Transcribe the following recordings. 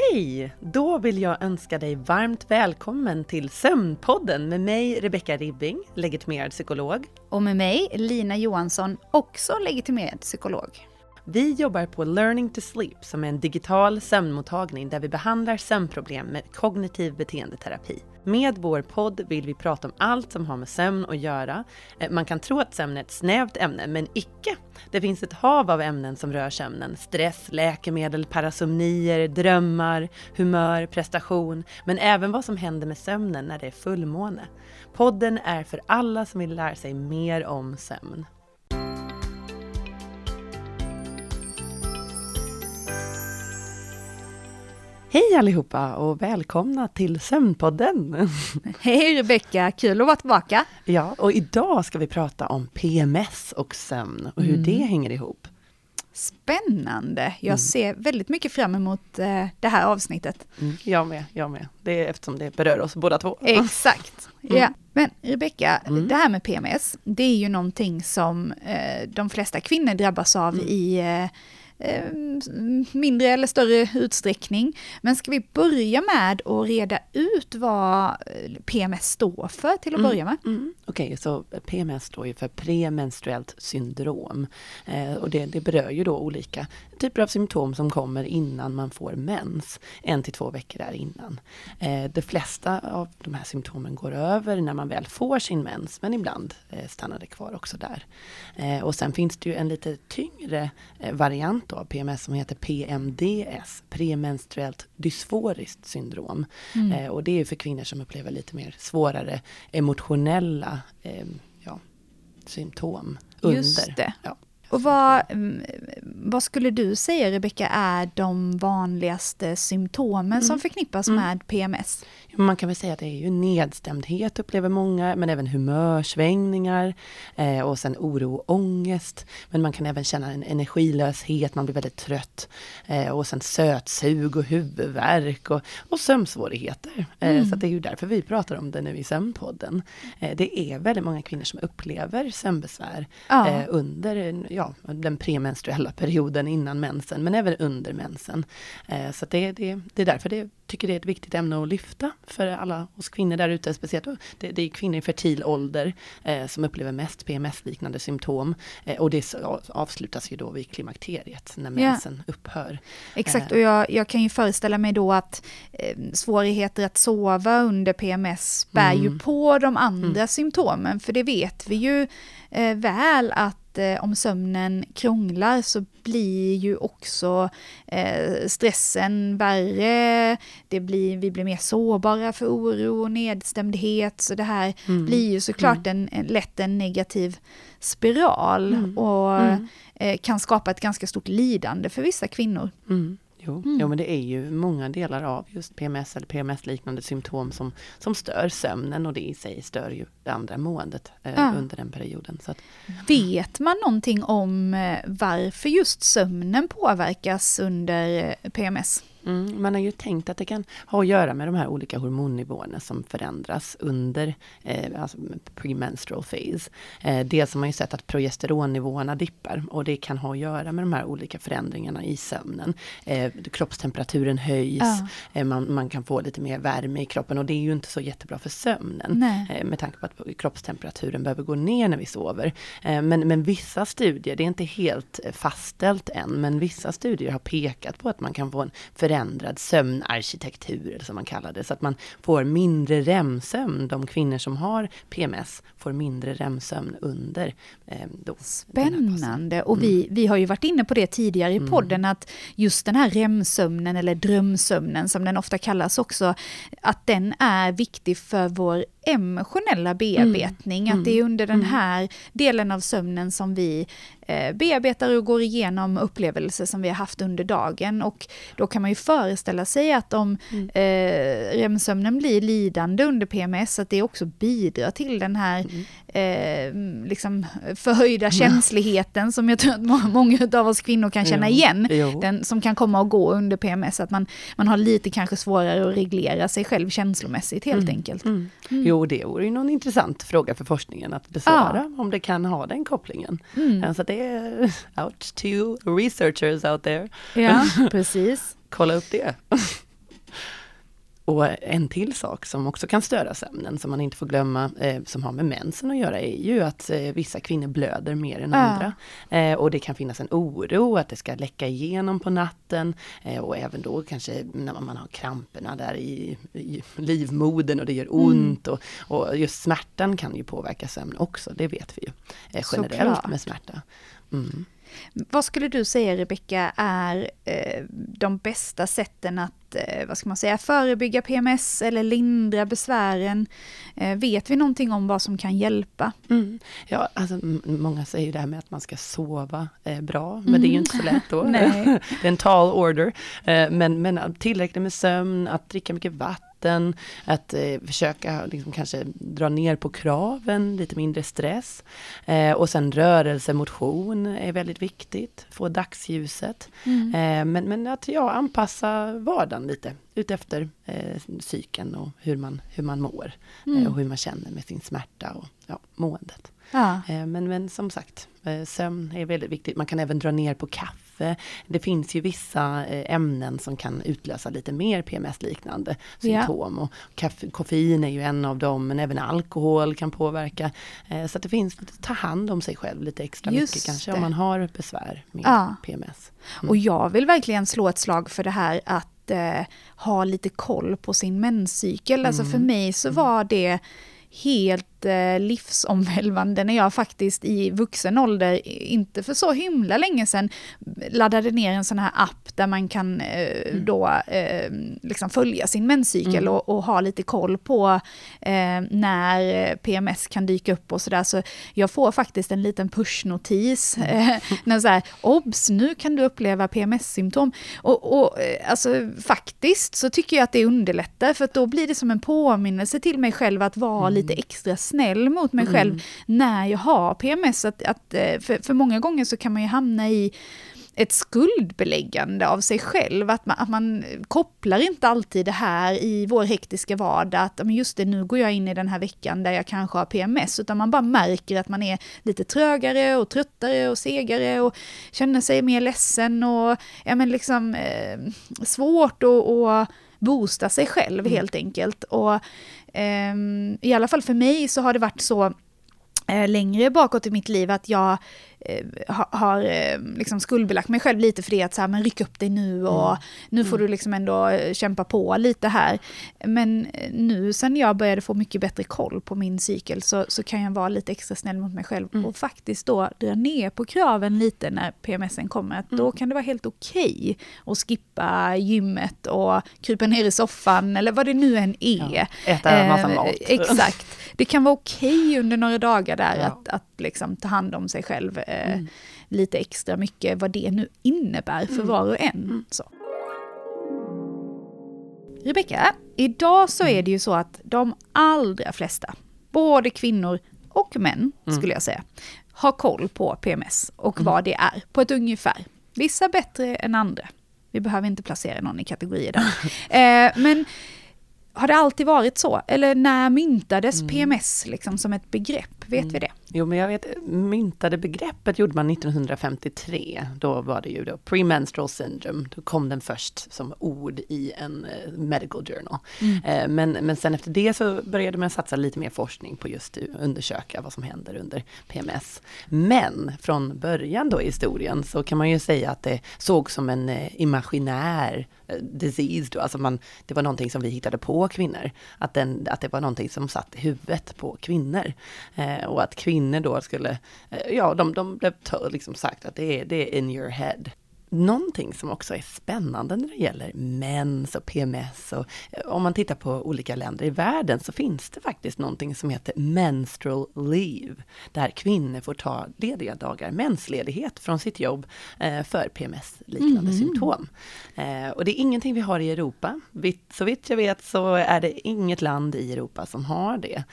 Hej! Då vill jag önska dig varmt välkommen till Sömnpodden med mig Rebecka Ribbing, legitimerad psykolog. Och med mig Lina Johansson, också legitimerad psykolog. Vi jobbar på Learning to Sleep som är en digital sömnmottagning där vi behandlar sömnproblem med kognitiv beteendeterapi. Med vår podd vill vi prata om allt som har med sömn att göra. Eh, man kan tro att sömn är ett snävt ämne, men icke. Det finns ett hav av ämnen som rör sömnen. Stress, läkemedel, parasomnier, drömmar, humör, prestation, men även vad som händer med sömnen när det är fullmåne. Podden är för alla som vill lära sig mer om sömn. Hej allihopa och välkomna till Sömnpodden! Hej Rebecka, kul att vara tillbaka! Ja, och idag ska vi prata om PMS och sömn och hur mm. det hänger ihop. Spännande! Jag mm. ser väldigt mycket fram emot eh, det här avsnittet. Mm, jag med, jag med. Det är eftersom det berör oss båda två. Exakt! Mm. Ja. Men Rebecka, mm. det här med PMS, det är ju någonting som eh, de flesta kvinnor drabbas av mm. i eh, Eh, mindre eller större utsträckning. Men ska vi börja med att reda ut vad eh, PMS står för till att mm, börja med? Mm. Okej, okay, så PMS står ju för premenstruellt syndrom. Eh, och det, det berör ju då olika typer av symptom som kommer innan man får mens. En till två veckor där innan. Eh, de flesta av de här symptomen går över när man väl får sin mens, men ibland eh, stannar det kvar också där. Eh, och sen finns det ju en lite tyngre eh, variant av PMS som heter PMDS, premenstruellt dysforiskt syndrom. Mm. Eh, och det är för kvinnor som upplever lite mer svårare emotionella eh, ja, symptom under. Just det. Ja. Och vad, mm, vad skulle du säga Rebecka är de vanligaste symptomen mm. som förknippas mm. med PMS? Man kan väl säga att det är ju nedstämdhet upplever många, men även humörsvängningar eh, och sen oro och ångest. Men man kan även känna en energilöshet, man blir väldigt trött. Eh, och sen sötsug och huvudvärk och, och sömnsvårigheter. Eh, mm. Så det är ju därför vi pratar om det nu i Sömnpodden. Eh, det är väldigt många kvinnor som upplever sömnbesvär ja. Eh, under ja, den premenstruella perioden innan mensen, men även under mensen. Eh, så det, det, det är därför det tycker det är ett viktigt ämne att lyfta för alla oss kvinnor där ute, speciellt det, det är kvinnor i fertil ålder eh, som upplever mest PMS-liknande symptom. Eh, och det avslutas ju då vid klimakteriet, när mensen ja. upphör. Exakt, eh. och jag, jag, kan ju föreställa mig då att eh, svårigheter att sova under PMS bär mm. ju på de andra mm. symptomen, för det vet vi ju eh, väl att eh, om sömnen krånglar så blir ju också eh, stressen värre, det blir, vi blir mer sårbara för oro och nedstämdhet, så det här mm. blir ju såklart mm. en, lätt en negativ spiral mm. och mm. eh, kan skapa ett ganska stort lidande för vissa kvinnor. Jo, mm. jo, men det är ju många delar av just PMS eller PMS-liknande symptom som, som stör sömnen och det i sig stör ju det andra måendet eh, ja. under den perioden. Att, Vet man någonting om eh, varför just sömnen påverkas under eh, PMS? Mm, man har ju tänkt att det kan ha att göra med de här olika hormonnivåerna som förändras under eh, alltså premenstrual phase. Eh, dels har man ju sett att progesteronnivåerna dippar och det kan ha att göra med de här olika förändringarna i sömnen. Eh, kroppstemperaturen höjs, ja. eh, man, man, kan få lite mer värme i kroppen och det är ju inte så jättebra för sömnen. Eh, med tanke på att kroppstemperaturen behöver gå ner när vi sover. Eh, men, men vissa studier, det är inte helt fastställt än, men vissa studier har pekat på att man kan få en förändrad sömnarkitektur, som man kallar det, så att man får mindre REM-sömn. De kvinnor som har PMS får mindre REM-sömn under eh, då, Spännande! Och vi, mm. vi har ju varit inne på det tidigare i mm. podden, att just den här REM-sömnen, eller drömsömnen som den ofta kallas också, att den är viktig för vår emotionella bearbetning, mm. att det är under den mm. här delen av sömnen som vi bearbetar och går igenom upplevelser som vi har haft under dagen. Och då kan man ju föreställa sig att om mm. eh, REM-sömnen blir lidande under PMS, att det också bidrar till den här mm. eh, liksom förhöjda känsligheten som jag tror att många av oss kvinnor kan känna igen, jo. den som kan komma och gå under PMS, att man, man har lite kanske svårare att reglera sig själv känslomässigt helt mm. enkelt. Mm. Jo, det vore ju någon intressant fråga för forskningen att besvara, ja. om det kan ha den kopplingen. Mm. Så det out to researchers out there. Ja, precis. Kolla upp det. och en till sak som också kan störa sömnen, som man inte får glömma, eh, som har med mensen att göra, är ju att eh, vissa kvinnor blöder mer än andra. Eh, och det kan finnas en oro att det ska läcka igenom på natten eh, och även då kanske när man har kramperna där i, i livmodern och det gör mm. ont mm. och, och, just smärtan kan ju påverka sömn också, det vet vi ju eh, generellt Såklart. med smärta. Mm. Vad skulle du säga Rebecka är eh, de bästa sätten att eh, vad ska man säga, förebygga PMS eller lindra besvären? Eh, vet vi någonting om vad som kan hjälpa? Mm. Ja, alltså, många säger det här med att man ska sova eh, bra, men mm. det är ju inte så lätt då. det är en tall order. Eh, men, men tillräckligt med sömn, att dricka mycket vatten vatten, att eh, försöka liksom kanske dra ner på kraven, lite mindre stress. Eh, och sen rörelse, motion är väldigt viktigt, få dagsljuset. Mm. Eh, men, men att ja, anpassa vardagen lite utefter eh, psyken och hur man, hur man mår. Eh, mm. och hur man känner med sin smärta och ja, måendet. Ja. Eh, men, men som sagt, eh, sömn är väldigt viktigt. Man kan även dra ner på kaffe. Det finns ju vissa eh, ämnen som kan utlösa lite mer PMS-liknande symptom. Ja. Och kaffe, koffein är ju en av dem, men även alkohol kan påverka. Så det finns, ta hand om sig själv lite extra Just mycket kanske det. om man har besvär med ja. PMS. Mm. Och jag vill verkligen slå ett slag för det här att eh, ha lite koll på sin menscykel. Mm. Alltså för mm. mig så mm. var det helt livsomvälvande när jag faktiskt i vuxen ålder, inte för så himla länge sedan, laddade ner en sån här app där man kan eh, mm. då eh, liksom följa sin menscykel mm. och, och, ha lite koll på eh, när PMS kan dyka upp och sådär. Så jag får faktiskt en liten pushnotis mm. Eh, när så här, obs, nu kan du uppleva PMS-symptom. Och, och eh, alltså faktiskt så tycker jag att det underlättar, för då blir det som en påminnelse till mig själv att vara mm. lite extra snäll mot mig mm. själv när jag har PMS. Att, att, eh, för, för många gånger så kan man ju hamna i ett skuldbeläggande av sig själv, att man, att man kopplar inte alltid det här i vår hektiska vardag, att men just det, nu går jag in i den här veckan där jag kanske har PMS, utan man bara märker att man är lite trögare och tröttare och segare och känner sig mer ledsen och ja, men liksom eh, svårt att boosta sig själv mm. helt enkelt. Och eh, i alla fall för mig så har det varit så eh, längre bakåt i mitt liv att jag har eh, liksom skuldbelagt mig själv lite för det att så här, men ryck upp dig nu och mm. nu får mm. du liksom ändå eh, kämpa på lite här. Men eh, nu sen jag började få mycket bättre koll på min cykel så, så kan jag vara lite extra snäll mot mig själv mm. och faktiskt då dra ner på kraven lite när PMSen kommer. Att Då mm. kan det vara helt okej okay att skippa gymmet och krypa ner i soffan eller vad det nu än är. Ja, äta en massa mat. exakt. Det kan vara okej okay under några dagar där ja. att, att liksom ta hand om sig själv eh, mm. lite extra mycket, vad det nu innebär för mm. var och en. Mm. Så. Rebecka, idag så är det ju så att de allra flesta, både kvinnor och män mm. skulle jag säga, har koll på PMS och mm. vad det är på ett ungefär. Vissa bättre än andra. Vi behöver inte placera någon i kategorier där. eh, men har det alltid varit så? Eller när myntades mm. PMS liksom som ett begrepp? Vet mm. vi det? Jo, men jag vet, myntade begreppet gjorde man 1953. Då var det ju då premenstrual syndrome. Då kom den först som ord i en uh, medical journal. Mm. Uh, men, men sen efter det så började man satsa lite mer forskning på just undersöka vad som händer under PMS. Men från början då i historien så kan man ju säga att det såg som en uh, imaginär disease då, alltså man, det var någonting som vi hittade på kvinnor. Att, den, att det var någonting som satt i huvudet på kvinnor. Eh, och att kvinnor kvinnor då skulle, eh, ja de, de blev liksom sagt att det är, det är in your head. Någonting som också är spännande när det gäller mens och PMS och eh, om man tittar på olika länder i världen så finns det faktiskt någonting som heter menstrual leave. Där kvinnor får ta lediga dagar, mensledighet från sitt jobb eh, för PMS-liknande mm. symptom. Eh, och det är ingenting vi har i Europa. Så vitt jag vet så är det inget land i Europa som har det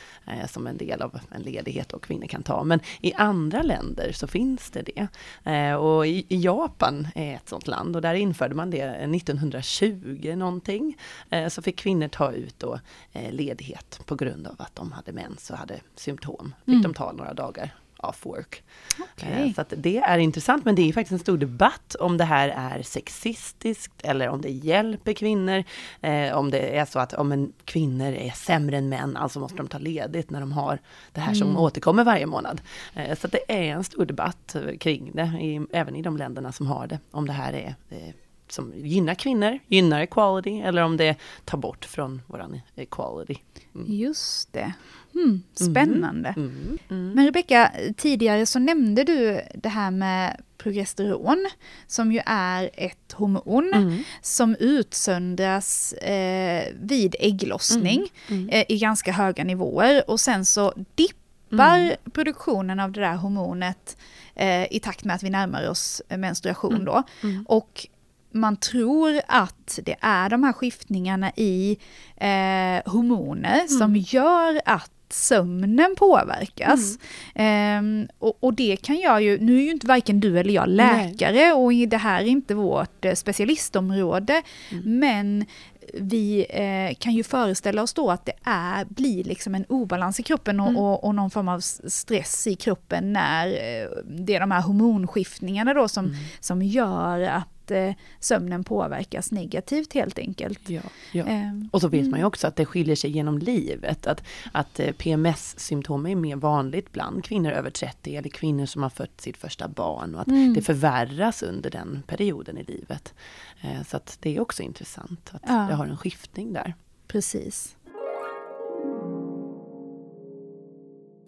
som en del av en ledighet och kvinnor kan ta. Men i andra länder så finns det det. Och i Japan är ett sånt land och där införde man det 1920 någonting. Eh, så fick kvinnor ta ut då eh, ledighet på grund av att de hade mens och hade symptom. Fick mm. de ta några dagar off work. Okay. Så det är intressant, men det är faktiskt en stor debatt om det här är sexistiskt eller om det hjälper kvinnor. om det är så att om en kvinnor är sämre än män, alltså måste de ta ledigt när de har det här som mm. återkommer varje månad. så det är en stor debatt kring det, även i de länderna som har det, om det här är som gynnar kvinnor, gynnar equality, eller om det tar bort från våran equality. Mm. Just det. Hmm, spännande. Mm. Mm. mm. Men Rebecka, tidigare så nämnde du det här med progesteron, som ju är ett hormon mm. som utsöndras eh, vid ägglossning mm. Mm. eh, i ganska höga nivåer och sen så dippar produktionen av det där hormonet eh, i takt med att vi närmar oss menstruation då. Och man tror att det är de här skiftningarna i eh, hormoner mm. som gör att sömnen påverkas. Mm. Um, och, och, det kan jag ju, nu är ju inte varken du eller jag läkare Nej. och det här är inte vårt eh, specialistområde, mm. men vi eh, kan ju föreställa oss då att det är, blir liksom en obalans i kroppen och, mm. och, och någon form av stress i kroppen när eh, det är de här hormonskiftningarna då som, mm. som gör att eh, sömnen påverkas negativt helt enkelt. Ja, ja. Eh, och så vet mm. man ju också att det skiljer sig genom livet. Att, att eh, PMS-symptom är mer vanligt bland kvinnor över 30 eller kvinnor som har fött sitt första barn. Och att mm. det förvärras under den perioden i livet. Eh, så att det är också intressant att ja. det har en skiftning där. Precis.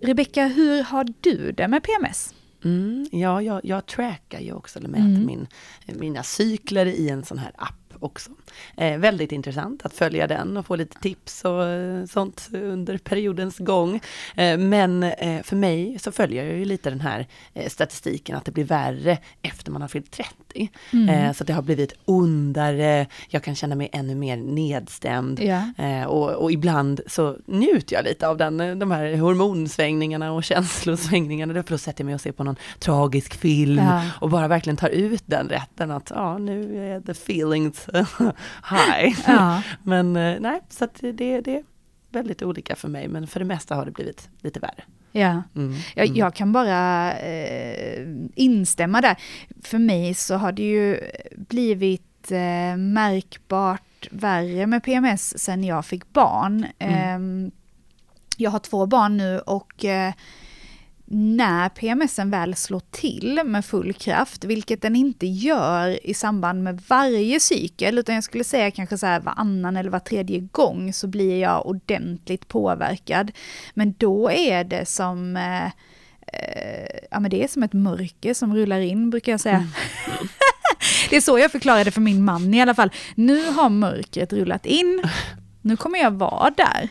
Rebecka, hur har du det med PMS? Mm, ja, jag, jag trackar ju också, eller mäter mm. min, mina cykler i en sån här app också. Eh, väldigt intressant att följa den och få lite tips och eh, sånt under periodens gång. Eh, men eh, för mig så följer jag ju lite den här eh, statistiken att det blir värre efter man har fyllt 30. Mm. Så det har blivit ondare, jag kan känna mig ännu mer nedstämd. Ja. Och, och, ibland så njuter jag lite av den, de här hormonsvängningarna och känslosvängningarna. Då sätter jag mig och ser på någon tragisk film ja. och bara verkligen tar ut den rätten att ja, nu är the feelings high. Ja. men eh, nej, så det, det är väldigt olika för mig, men för det mesta har det blivit lite värre. Ja, mm. Jag, mm. jag, kan bara eh, instämma där. För mig så har det ju blivit eh, märkbart värre med PMS sen jag fick barn. Mm. Eh, jag har två barn nu och eh, när PMSen väl slår till med full kraft, vilket den inte gör i samband med varje cykel, utan jag skulle säga kanske så här varannan eller var tredje gång så blir jag ordentligt påverkad. Men då är det som eh, eh, ja men det är som ett mörker som rullar in brukar jag säga. Mm. det är så jag förklarade för min man i alla fall. Nu har mörkret rullat in nu kommer jag vara där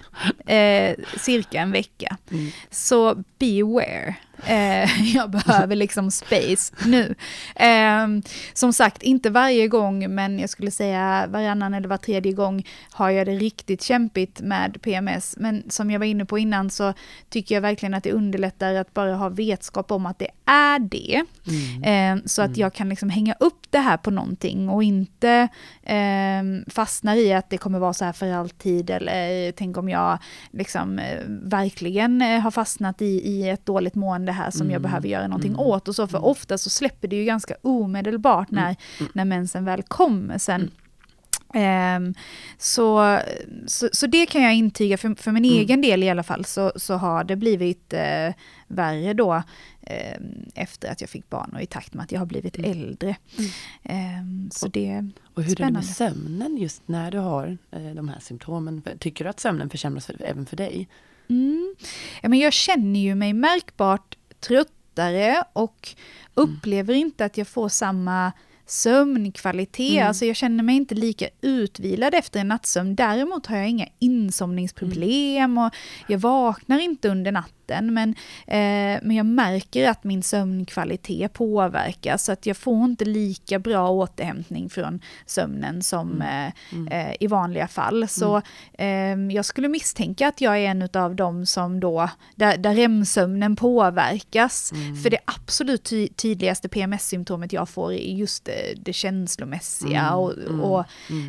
eh, cirka en vecka. Mm. Så beware. Eh, jag behöver liksom space nu. Eh, som sagt, inte varje gång, men jag skulle säga varannan eller var tredje gång har jag det riktigt kämpigt med PMS. Men som jag var inne på innan så tycker jag verkligen att det underlättar att bara ha vetskap om att det är det. Mm. Eh, så att mm. jag kan liksom hänga upp det här på någonting och inte eh, fastnar i att det kommer vara så här för alltid eller tänk om jag liksom eh, verkligen eh, har fastnat i, i ett dåligt mående det här som mm. jag behöver göra någonting mm. åt och så, för mm. ofta så släpper det ju ganska omedelbart när, mm. när mensen väl kommer sen. Um, så, så, så, det kan jag intyga, för, för min mm. egen del i alla fall, så, så har det blivit uh, värre då uh, efter att jag fick barn och i takt med att jag har blivit mm. äldre. Mm. Um, så det Och hur spännande. är det med sömnen just när du har uh, de här symptomen? Tycker du att sömnen försämras för, även för dig? Mm. Ja, men jag känner ju mig märkbart tröttare och upplever mm. inte att jag får samma sömnkvalitet, mm. alltså jag känner mig inte lika utvilad efter en nattsömn. Däremot har jag inga insomningsproblem mm. och jag vaknar inte under natten natten. Men, eh, men jag märker att min sömnkvalitet påverkas, så att jag får inte lika bra återhämtning från sömnen som mm. Eh, mm. eh, i vanliga fall. Så mm. jag skulle misstänka att jag är en av dem som då, där, där REM-sömnen påverkas. Mm. För det absolut ty tydligaste PMS-symptomet jag får är just det, det känslomässiga mm. och, mm. och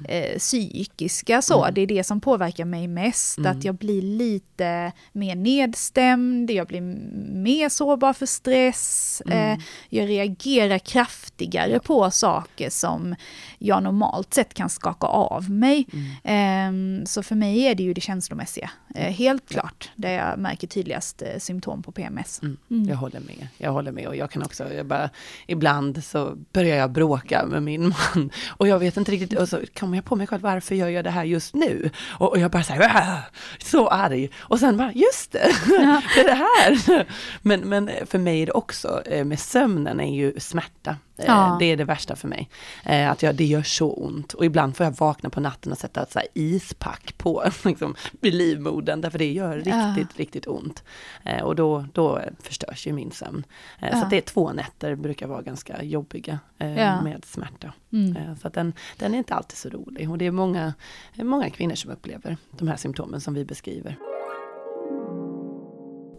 eh, psykiska så. Det är det som påverkar mig mest, att jag blir lite mer nedstämd, sömn, jag blir mer sårbar för stress, mm. eh, jag reagerar kraftigare på saker som jag normalt sett kan skaka av mig. Mm. Eh, så för mig är det ju det känslomässiga, eh, helt ja. klart, där jag märker tydligast eh, symptom på PMS. Mm. mm. Jag håller med, jag håller med och jag kan också, jag bara, ibland så börjar jag bråka med min man och jag vet inte riktigt, och så kommer jag på mig själv, varför gör jag det här just nu? Och, och jag bara säger så arg. Och sen bara, just det, ja. är det här. Men, men för mig är det också, eh, med sömnen är ju smärta. Eh, ja. Det är det värsta för mig. Eh, att jag, det gör så ont. Och ibland får jag vakna på natten och sätta ett så ispack på liksom, vid livmodern, därför det gör riktigt, ja. riktigt ont. Och då, då förstörs ju min sömn. Så det är två nätter brukar vara ganska jobbiga med smärta. Mm. Så den, den är inte alltid så rolig. Och det är många, många kvinnor som upplever de här symptomen som vi beskriver.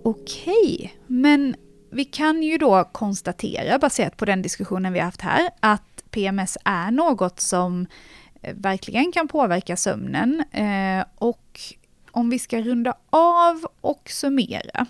Okej, men vi kan ju då konstatera, baserat på den diskussionen vi har haft här, att PMS är något som eh, verkligen kan påverka sömnen. Eh, och om vi ska runda av och summera,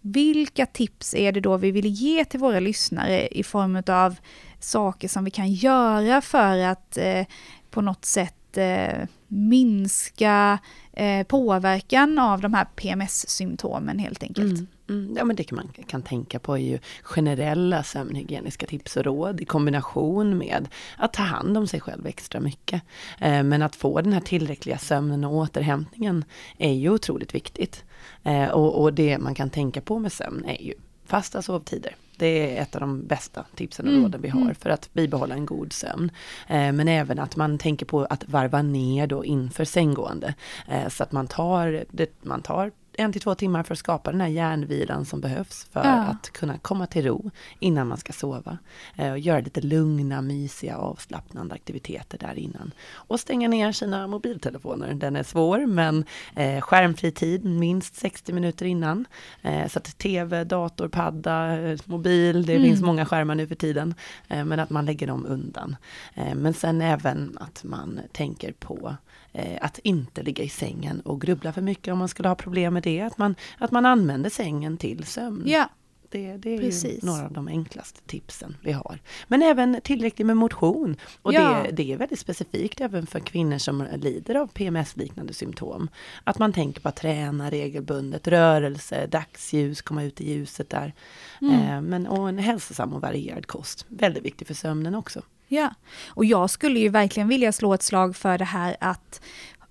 vilka tips är det då vi vill ge till våra lyssnare i form av saker som vi kan göra för att eh, på något sätt Eh, minska eh, påverkan av de här PMS-symptomen helt enkelt? Mm. Mm, ja men det man kan tänka på är ju generella sömnhygieniska tips och råd i kombination med att ta hand om sig själv extra mycket. Eh, men att få den här tillräckliga sömnen och återhämtningen är ju otroligt viktigt. Eh, och, och det man kan tänka på med sömn är ju fasta sovtider. Det är ett av de bästa tipsen och mm, råden vi har mm. för att bibehålla en god sömn. Eh, men även att man tänker på att varva ner då inför sänggående. Eh, så att man tar, det, man tar en till två timmar för att skapa den här hjärnvilan som behövs för ja. att kunna komma till ro innan man ska sova. Eh, och göra lite lugna, mysiga, avslappnande aktiviteter där innan. Och stänga ner sina mobiltelefoner. Den är svår men eh, skärmfri tid minst 60 minuter innan. Eh, så att tv, dator, padda, eh, mobil, det mm. finns många skärmar nu för tiden. Eh, men att man lägger dem undan. Eh, men sen även att man tänker på eh, att inte ligga i sängen och grubbla för mycket om man skulle ha problem med det. Att man, att man använder sängen till sömn. Ja. Det, det är Precis. några av de enklaste tipsen vi har. Men även tillräckligt med motion. Och ja. det, det är väldigt specifikt även för kvinnor som lider av PMS-liknande symptom. Att man tänker på att träna regelbundet, rörelse, dagsljus, komma ut i ljuset där. Mm. Eh, men, och en hälsosam och varierad kost. Väldigt viktig för sömnen också. Ja, och jag skulle ju verkligen vilja slå ett slag för det här att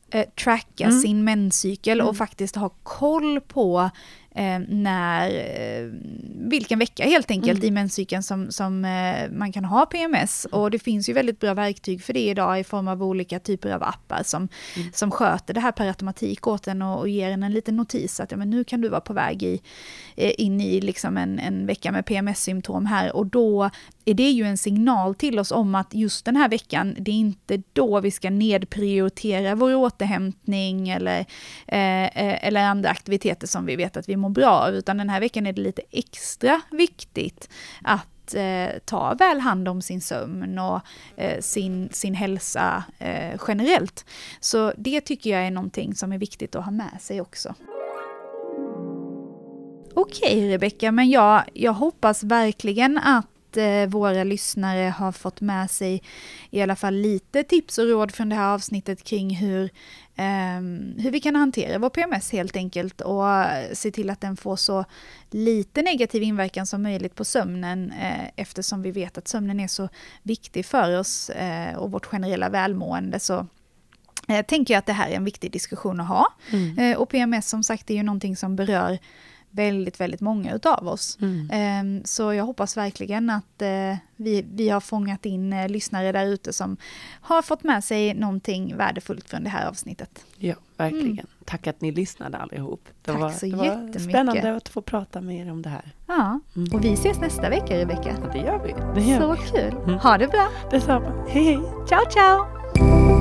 eh, tracka mm. sin menscykel mm. och faktiskt ha koll på eh, när, eh, vilken vecka helt enkelt mm. i menscykeln som, som eh, man kan ha PMS. Och det finns ju väldigt bra verktyg för det idag i form av olika typer av appar som, mm. som sköter det här per automatik åt en och, och ger en en liten notis att ja, men nu kan du vara på väg i, eh, in i liksom en, en vecka med PMS-symptom här och då är det ju en signal till oss om att just den här veckan, det är inte då vi ska nedprioritera vår återhämtning eller, eh, eh eller andra aktiviteter som vi vet att vi mår bra av, utan den här veckan är det lite extra viktigt att eh, ta väl hand om sin sömn och eh, sin, sin hälsa eh, generellt. Så det tycker jag är någonting som är viktigt att ha med sig också. Okej Rebecka, men jag, jag hoppas verkligen att eh, våra lyssnare har fått med sig i alla fall lite tips och råd från det här avsnittet kring hur, eh, hur vi kan hantera vår PMS helt enkelt och se till att den får så lite negativ inverkan som möjligt på sömnen eh, eftersom vi vet att sömnen är så viktig för oss eh, och vårt generella välmående. Så eh, tänker jag att det här är en viktig diskussion att ha. Mm. Eh, och PMS som sagt är ju någonting som berör väldigt, väldigt många utav oss. Mm. Ehm, så jag hoppas verkligen att eh, vi, vi har fångat in eh, lyssnare där ute som har fått med sig någonting värdefullt från det här avsnittet. Ja, verkligen. Mm. Tack att ni lyssnade allihop. Det Tack var, så det var spännande att få prata med er om det här. Ja, mm. och vi ses nästa vecka Rebecka. Ja, det gör vi. Det gör så vi. kul. Mm. Ha det bra. Detsamma. Hej hej. Ciao ciao.